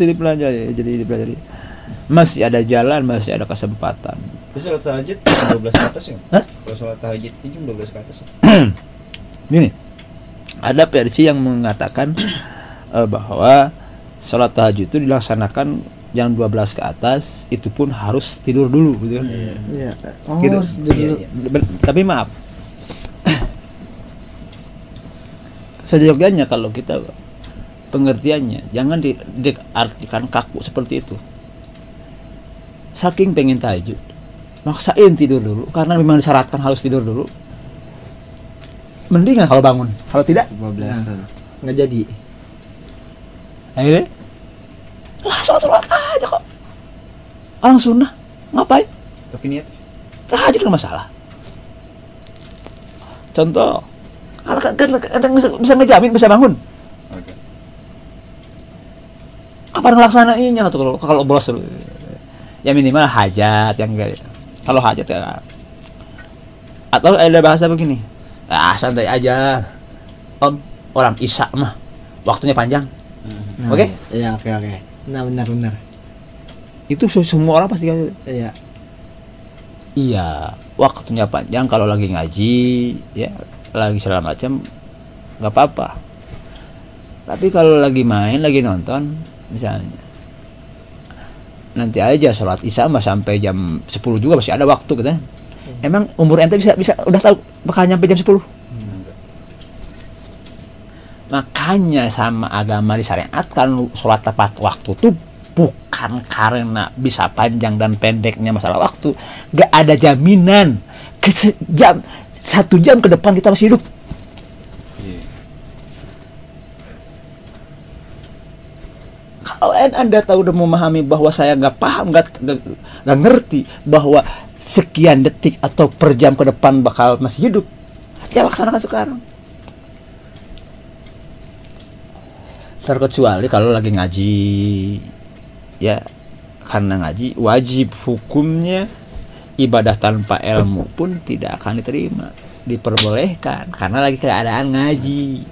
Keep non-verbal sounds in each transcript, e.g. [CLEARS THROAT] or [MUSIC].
mesti dipelajari jadi dipelajari masih ada jalan masih ada kesempatan Terus sholat tahajud jam 12 ke atas ya? Hah? Kalau sholat tahajud itu jam 12 ke atas ya? [CLEARS THROAT] Gini, ada versi yang mengatakan [CLEARS THROAT] eh, bahwa sholat tahajud itu dilaksanakan jam 12 ke atas, itu pun harus tidur dulu gitu. kan. Iya. Oh, Gitu. harus dulu. Iya, iya. Tapi maaf, [CLEARS THROAT] sejogjanya kalau kita pengertiannya. Jangan di- diartikan kaku seperti itu. Saking pengen tahajud, maksain tidur dulu karena memang disyaratkan harus tidur dulu. Mendingan kalau bangun, kalau tidak 12 Nggak jadi. akhirnya lah sholat sholat aja kok. Orang sunnah ngapain? Tapi niat. Tahajud nggak masalah. Contoh kalau kan, kan, kan bisa, bisa ngejamin bisa bangun Oke kapan ngelaksanainnya tuh kalau kalau bolos dulu ya minimal hajat yang enggak kalau hajat ya atau ada bahasa begini ah santai aja om orang isya mah waktunya panjang Nah, Oke. Iya, oke oke. Nah, benar benar. itu se- semua orang pasti kayak gitu. Iya. Iya, waktunya panjang kalau lagi ngaji, ya lagi segala macam nggak apa-apa. Tapi kalau lagi main, lagi nonton, misalnya, nanti aja sholat isya mah sampai jam 10 juga masih ada waktu gitu. kan. Emang umur ente bisa bisa udah tahu bakal nyampe jam 10? Makanya sama agama disyariatkan sholat tepat waktu tuh bukan karena bisa panjang dan pendeknya masalah waktu gak ada jaminan ke jam satu jam ke depan kita masih hidup en- anda tahu udah memahami bahwa saya nggak paham nggak ngerti bahwa sekian detik atau per jam ke depan bakal masih hidup. Ya laksanakan sekarang. Terkecuali kalau lagi ngaji. Ya karena ngaji wajib hukumnya ibadah tanpa ilmu pun tidak akan diterima diperbolehkan karena lagi keadaan ngaji.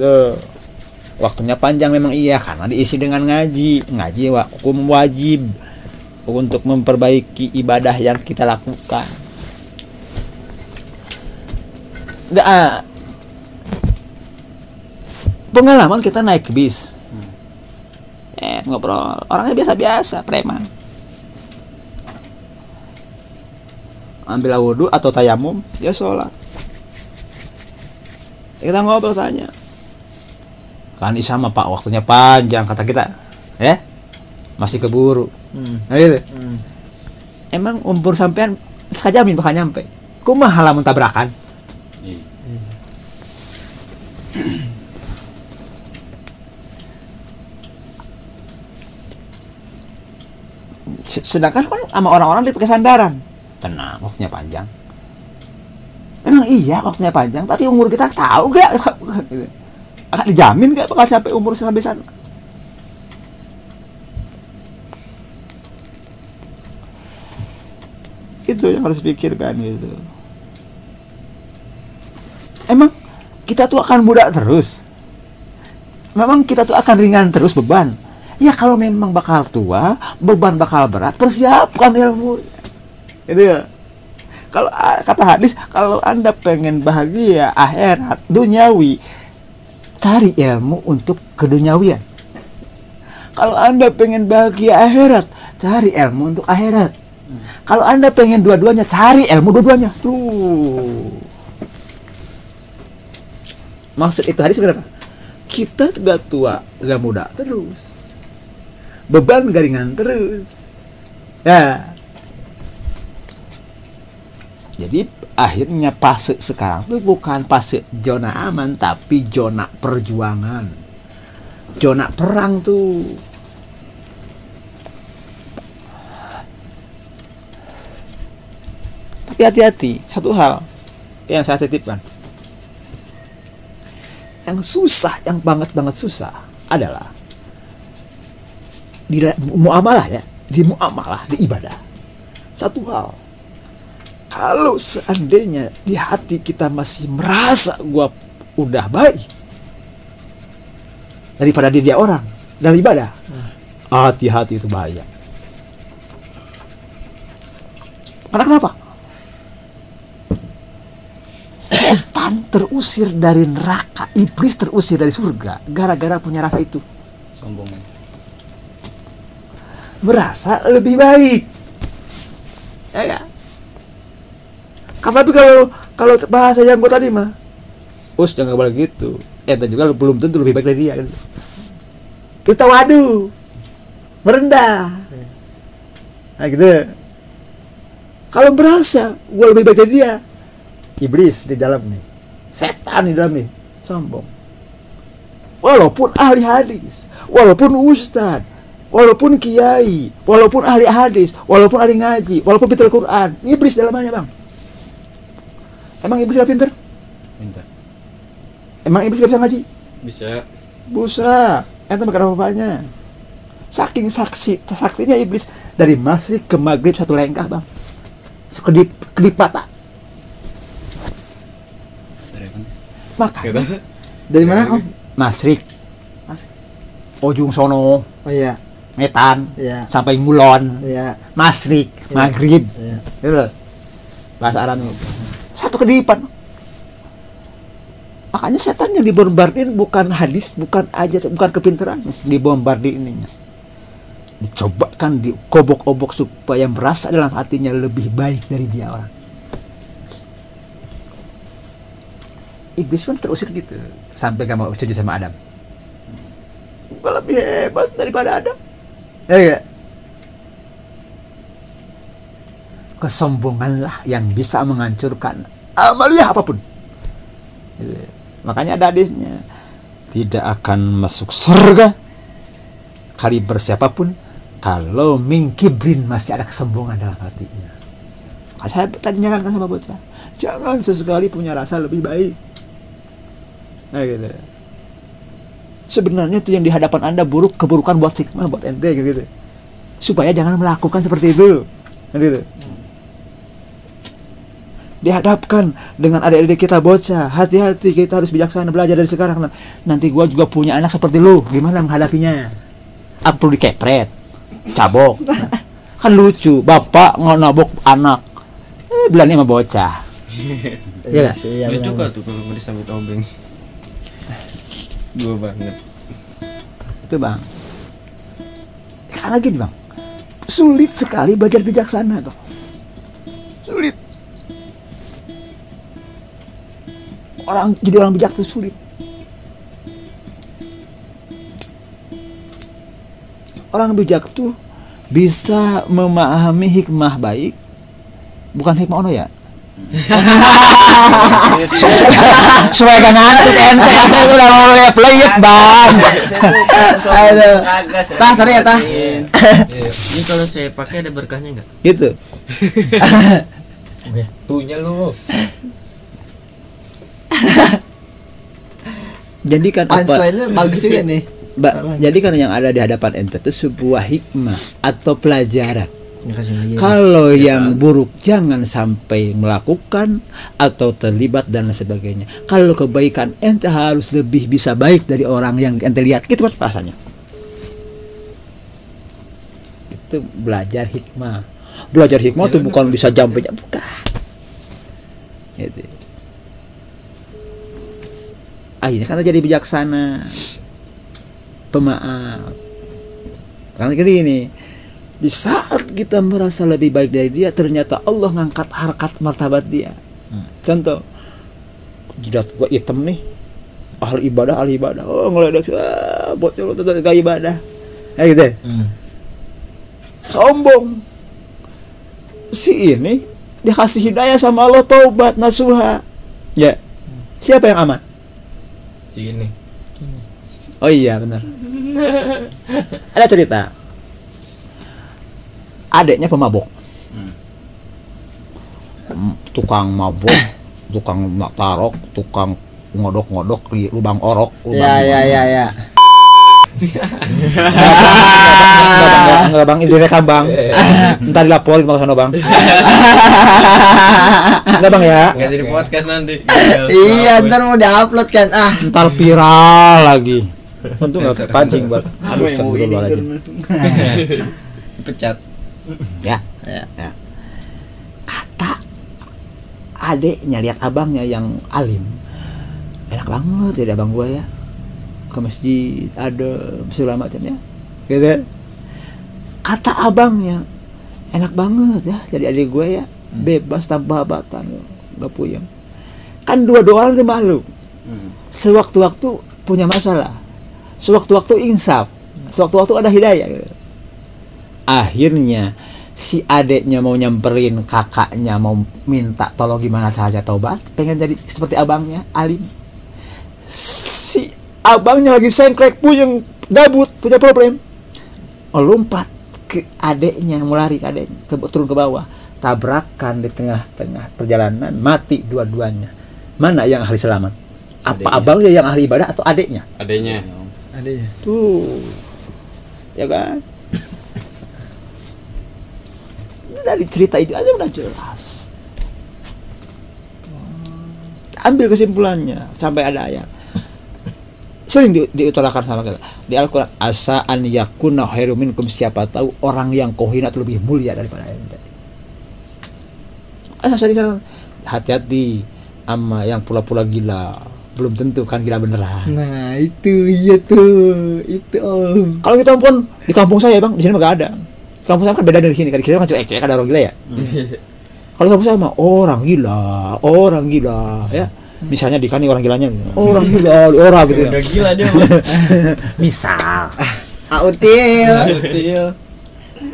Tuh. Waktunya panjang memang iya karena diisi dengan ngaji. Ngaji hukum wajib untuk memperbaiki ibadah yang kita lakukan. Nggak ah, pengalaman kita naik bis. Eh ngobrol. Orangnya biasa-biasa preman. Ambil wudhu atau tayamum dia sholat. Kita ngobrol tanya kan sama pak. Waktunya panjang kata kita. Ya? Masih keburu. Hmm. nah gitu. Hmm. emang umur sampean sekajamin bakal nyampe. Kumaha lamun tabrakan Iya. Se- sedangkan kan sama orang-orang di pakai sandaran. Tenang waktunya panjang. Memang iya waktunya panjang tapi umur kita tahu gak [LAUGHS] akan dijamin gak bakal sampai umur sampai sana? Itu yang harus dipikirkan gitu. Emang kita tuh akan muda terus? Memang kita tuh akan ringan terus beban? Ya kalau memang bakal tua beban bakal berat persiapkan ilmu. Itu ya. Kalau ah, kata hadis kalau anda pengen bahagia akhirat duniawi cari ilmu untuk keduniawian. Kalau anda pengen bahagia akhirat cari ilmu untuk akhirat. Kalau anda pengen dua-duanya cari ilmu dua-duanya. Tuh. Maksud itu hadis berapa? Kita gak tua gak muda terus. Beban garingan terus. Ya jadi akhirnya fase sekarang tuh bukan fase zona aman tapi zona perjuangan. Zona perang tuh. Tapi hati-hati satu hal yang saya titipkan. Yang susah yang banget banget susah adalah di la- muamalah ya di muamalah di ibadah. Satu hal kalau seandainya di hati kita masih merasa gua udah baik daripada di dia orang dalam ibadah hati-hati itu bahaya. Karena kenapa? Setan terusir dari neraka iblis terusir dari surga gara-gara punya rasa itu. Sombong. Merasa lebih baik ya kan karena tapi kalau kalau bahasa yang gua tadi mah us jangan boleh gitu. Ente juga belum tentu lebih baik dari dia kan? Itu waduh merendah. Nah gitu. Kalau merasa gua lebih baik dari dia. Iblis di dalam nih. Setan di dalam nih. Sombong. Walaupun ahli hadis walaupun ustad walaupun kiai walaupun ahli hadis walaupun ahli ngaji walaupun pintar Quran iblis dalamnya bang emang iblis gak pinter? Minta emang iblis gak bisa ngaji? Bisa. Busa ente makan apa-apanya saking saksi saktinya iblis. Dari masrik ke maghrib satu lengkah bang. Sekedip kedip kan maka. Dari mana om? masrik Masrik. ujung sono. Oh iya, metan. Iya, sampai ngulon. Iya, masrik Iya. maghrib. Iya. Itu bahasa Arab satu kedipan. Makanya setan yang dibombardir bukan hadis bukan aja bukan kepintaran. Dibombardir ininya dicobakan dikobok-obok supaya merasa dalam hatinya lebih baik dari dia orang. Iblis pun terusir gitu sampai gak mau setuju sama Adam. Gue lebih hebat daripada Adam. Ya gak? kesombonganlah yang bisa menghancurkan amalia apa pun. Gitu. makanya ada hadisnya tidak akan masuk surga kali bersiapapun kalau mingkibrin masih ada kesombongan dalam hatinya saya tadi nyarankan sama bocah jangan sesekali punya rasa lebih baik. Nah gitu. Sebenarnya itu yang di hadapan anda buruk keburukan buat hikmah buat ente gitu. Supaya jangan melakukan seperti itu. Nah, gitu dihadapkan dengan adik-adik kita bocah. Hati-hati kita harus bijaksana belajar dari sekarang. Nah, nanti gua juga punya anak seperti lu. Gimana menghadapinya? Apa perlu dikepret cabok. [LAUGHS] Kan lucu bapak ngonobok anak. Eh bilangnya sama bocah. [LAUGHS] Iya nggak? Iya, lucu kan tuh kalau mau disambut obeng gue banget. Itu bang. Karena gini bang. Sulit sekali belajar bijaksana tuh orang jadi orang bijak tuh sulit orang bijak tuh bisa memahami hikmah baik bukan hikmah ono ya supaya gak ngantuk [LAUGHS] ente ente udah mau ya pelit bang [LAUGHS] Aduh. Tah, sorry ya, Tah. [LAUGHS] Ini kalau saya pakai ada berkahnya nggak? gitu Tuhnya lu. [LAUGHS] jadikan apa? Punchline-nya [LAUGHS] bagus juga nih. Ba- jadikan yang ada di hadapan ente itu sebuah hikmah atau pelajaran. Lagi. kalau yang buruk jangan sampai melakukan atau terlibat dan sebagainya. Kalau kebaikan ente harus lebih bisa baik dari orang yang ente lihat. Gitu kan rasanya itu belajar hikmah. Belajar hikmah tuh bukan bisa jampe bukan. Gitu akhirnya kan jadi bijaksana. Pemaaf. Karena gini di saat kita merasa lebih baik dari dia ternyata Allah ngangkat harkat martabat dia. Contoh jidat gua hitam nih. Ahli ibadah ahli ibadah. Oh ngeledek. Ah, lu tetap gak ibadah. Ya gitu ya. Hmm. sombong. Si ini dikasih hidayah sama Allah taubat nasuha. Ya. Siapa yang aman Sini. oh iya benar. Ada cerita. Adiknya pemabok. Hmm, tukang mabok tukang tarok tukang ngodok-ngodok di lubang orok lubang Ya ya ya ya. [LAUGHS] [LAUGHS] enggak bang, ini direkam bang. [LAUGHS] Ntar dilaporin sama sana bang. [LAUGHS] Enggak bang ya. Nggak jadi podcast nanti. [LAUGHS] Iya, ntar mau diupload kan. Ah, Ntar viral lagi. untung nggak terpancing buat aduh astagfirullahaladzim Pecat. ya ya ya kata adeknya lihat abangnya yang alim enak banget jadi abang gua ya ke masjid ada segala macamnya gitu ya. Kata abangnya enak banget ya jadi adik gue ya bebas tanpa hambatan nggak puyeng. Kan dua-dua orang dia makhluk sewaktu-waktu punya masalah sewaktu-waktu insaf sewaktu-waktu ada hidayah. Gitu. akhirnya si adeknya mau nyamperin kakaknya mau minta tolong gimana caranya tobat pengen jadi seperti abangnya alim. Si abangnya lagi sengklek puyeng gabut punya problem. Oh, lompat ke adeknya mau lari ke adeknya ke, turun ke bawah. Tabrakan di tengah-tengah perjalanan mati dua-duanya. Mana yang ahli selamat? Apa abangnya yang ahli ibadah atau adeknya? Adanya. Adanya. tuh. Ya kan? [COUGHS] Dari cerita itu aja udah jelas. Ambil kesimpulannya sampai ada ayat sering di, diutarakan sama kita. Di Al-Quran asa an yakuna minkum. Siapa tahu orang yang kohinat lebih mulia daripada yang tadi. Asa sering hati-hati sama yang pula-pula gila. Belum tentu kan gila beneran. Nah, itu iya tuh. Itu Om. kalau kita pun di kampung saya bang di sini mah gak ada. Kampung saya kan beda dari sini kan. Di sini kan cuek cuek ada orang gila ya? Kalau kampung saya mah orang gila orang gila ya misalnya di kani orang gilanya orang gila orang gitu ya Udah gila dia. [LAUGHS] misal Autil.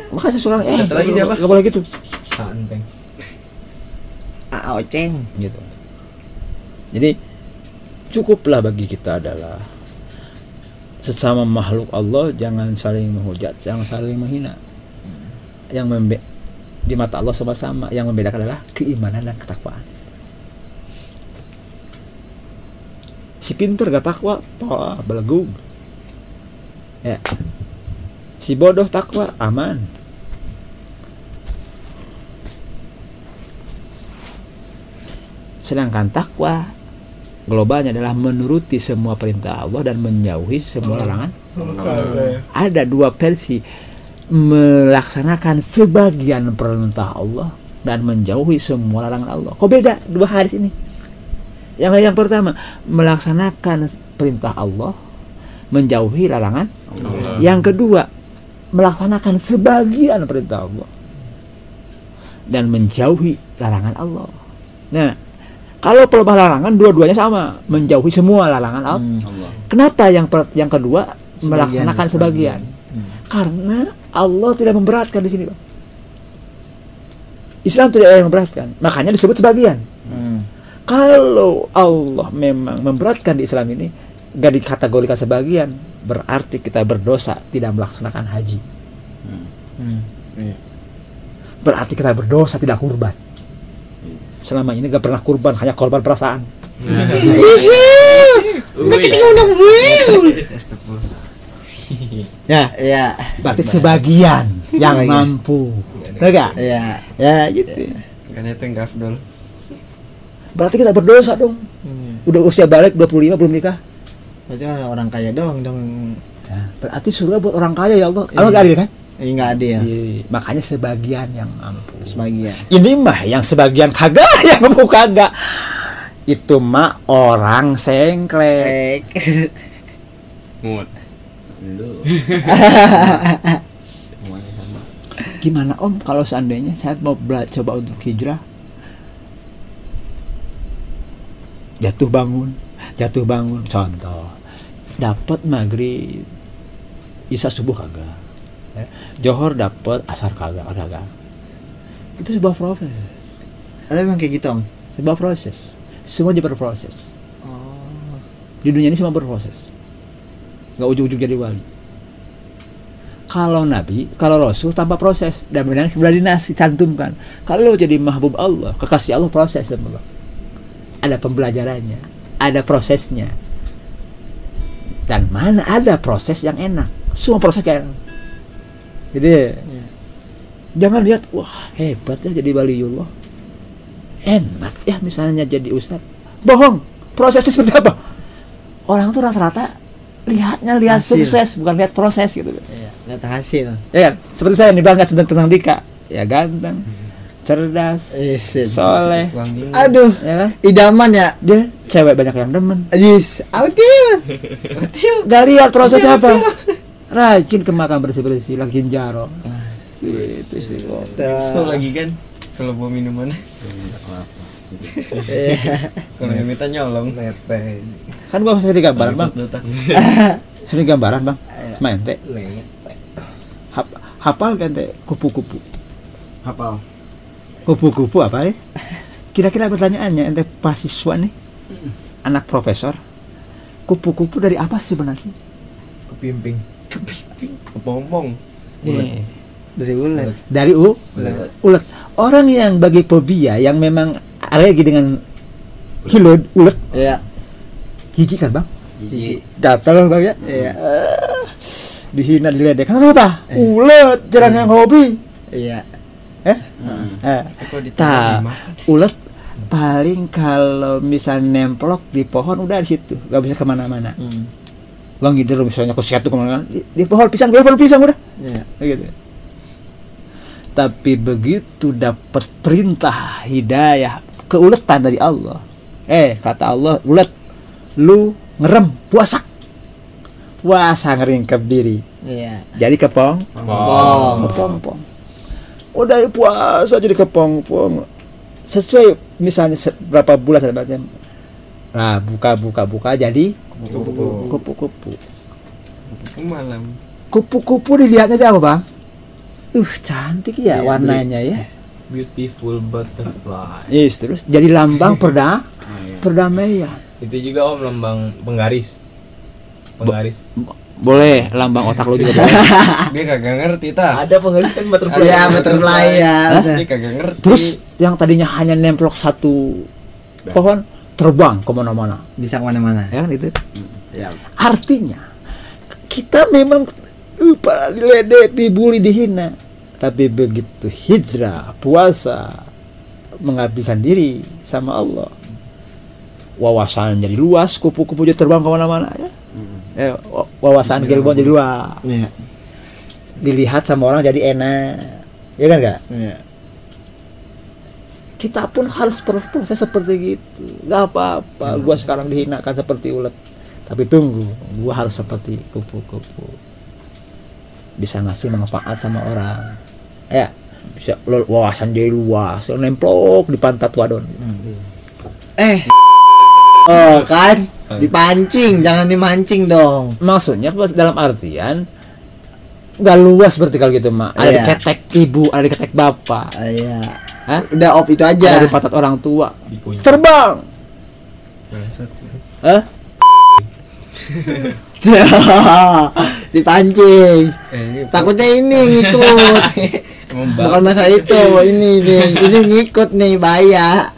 makanya saya suka eh Satu lagi siapa? gak boleh gitu Santeng. Aoceng. gitu jadi cukuplah bagi kita adalah sesama makhluk Allah jangan saling menghujat jangan saling menghina yang membe di mata Allah sama-sama yang membedakan adalah keimanan dan ketakwaan si pinter gak takwa toh belegung ya. Si bodoh takwa aman. Sedangkan takwa globalnya adalah menuruti semua perintah Allah dan menjauhi semua larangan ada dua versi. Melaksanakan sebagian perintah Allah dan menjauhi semua larangan Allah. Kok beda dua hadis ini yang yang pertama melaksanakan perintah Allah menjauhi larangan yang kedua melaksanakan sebagian perintah Allah dan menjauhi larangan Allah nah kalau pelebah larangan dua-duanya sama menjauhi semua larangan Allah Allah. Kenapa yang per- yang kedua Sebagian, melaksanakan sebagian? Karena Allah tidak memberatkan di sini, Bang. Islam tidak memberatkan, makanya disebut sebagian. Hmm. Kalau Allah memang memberatkan di Islam ini, gak dikategorikan sebagian, berarti kita berdosa tidak melaksanakan haji. Hmm. Berarti kita berdosa tidak kurban. Selama ini gak pernah kurban, hanya korban perasaan. Ya, Iya. berarti sebagian yang mampu. Enggak? Iya. Ya, gitu. Kan itu yang Afdol. Berarti kita berdosa dong. Udah usia balik 25 belum nikah. Berarti kan orang kaya doang dong. Ya, berarti surga buat orang kaya ya Allah. Allah gak adil kan? Eh, enggak adil. Iya, Makanya sebagian yang mampu. Sebagian. Ini mah yang sebagian kagak, [LAUGHS] yang mampu kagak. Itu mah orang sengklek. Mut. Lu. Semuanya [LAUGHS] sama. Gimana Om kalau seandainya saya mau coba untuk hijrah? Jatuh bangun, jatuh bangun. Contoh, dapat maghrib, isya subuh kagak. Ya. Johor dapat asar kagak, kagak. Itu sebuah proses, Tapi memang kayak gitu, Om. sebuah proses. Semua juga berproses. Oh. Di dunia ini semua berproses. Nggak ujung-ujung jadi wali. Kalau nabi, kalau rasul tanpa proses dan benar sudah dinas cantumkan. Kalau jadi mahbub Allah, kekasih Allah proses semua. Ada pembelajarannya, ada prosesnya. Dan mana ada proses yang enak? Semua proses kayak. Jadi jangan lihat wah hebat ya jadi waliullah. Enak ya misalnya jadi ustaz. Bohong. Prosesnya seperti apa? Orang tuh rata-rata 50 lihatnya lihat Hasil. sukses bukan lihat proses gitu Iya, lihat hasil. ya kan seperti saya nih bangga sedang tentang Dika ya ganteng cerdas Yes. soleh. Uang dingin. Aduh, ya kan idaman ya. dia cewek banyak yang demen. Yes, autil. gak lihat prosesnya apa? rajin ke makam bersih bersih lagi jaro itu sih So lagi kan? Kalau bawa minumannya Iya. kalau yang minta nyolong. Kan gua masih di gambaran bang. [LAUGHS] sini gambaran bang. Main teh hafal kan teh kupu-kupu. Hafal. Kupu-kupu apa ya kira-kira pertanyaannya ente mahasiswa nih? Anak profesor. Kupu-kupu dari apa sih sebenarnya? Kepimping. Kepompong. Dari ular. dari u? Ulet. Orang yang bagi fobia yang memang alergi dengan hilud ulet. Iya. jijik kan bang? Jijik. gatal bang ya? Iya. Eh, dihina diledek. Kenapa? Ulet jarang yang hobi. Iya. Dimakan? ulet paling kalau misalnya nemplok di pohon udah di situ gak bisa ke mana-mana Hmm. bang gitu loh misalnya ke situ ke mana di, di pohon pisang di pohon pisang udah Iya. gitu tapi begitu dapat perintah hidayah keuletan dari Allah eh kata Allah ulet lu ngerem puasa puasa ngeringkep diri Iya. jadi kepong Bom. kepompong oh dari puasa jadi kepompong sesuai misalnya berapa bulan sebenarnya nah buka buka buka jadi Kupu. kupu-kupu malam kupu-kupu dilihatnya dia apa bang uh cantik ya Iya, warnanya ya Beautiful butterfly. yes terus jadi lambang perda [LAUGHS] perdamaian Itu juga om lambang penggaris. Penggaris. Boleh lambang otak lu juga boleh. [LAUGHS] Dia kagak ngerti ta Ada penggaris kan butterfly. Iya, butterfly ya. dia kagak ngerti. Terus yang tadinya hanya nemplok satu pohon terbang ke mana-mana. Bisa ke mana-mana. ya kan itu? Ya. artinya kita memang pada diledek dibully dihina. Tapi begitu hijrah puasa mengabdikan diri sama Allah wawasan jadi luas kupu-kupu jadi terbang ke mana-mana ya Eh, wa- wawasan Gilbon jadi luas Iya. dilihat sama orang jadi enak. Ya kan enggak Iya. kita pun harus berproses seperti gitu. Nggak apa-apa. Gua sekarang dihinakan seperti ulet. Tapi tunggu gua harus seperti kupu-kupu. Bisa ngasih manfaat sama orang. Ya bisa wawasan jadi luas. Lo nemplok di pantat wadon. Eh. Oh, kan dipancing, jangan dimancing dong. maksudnya pas dalam artian nggak luas berarti kalau gitu mak ada di Iya. ketek ibu ada di ketek bapak Ah, Iya. Hah? Udah op itu ada aja. di pantat orang tua terbang. Hah? [LAUGHS] dipancing. eh Takutnya ini ngikut. [LAUGHS] Bukan masalah itu, ini nih, ini ngikut nih bahaya.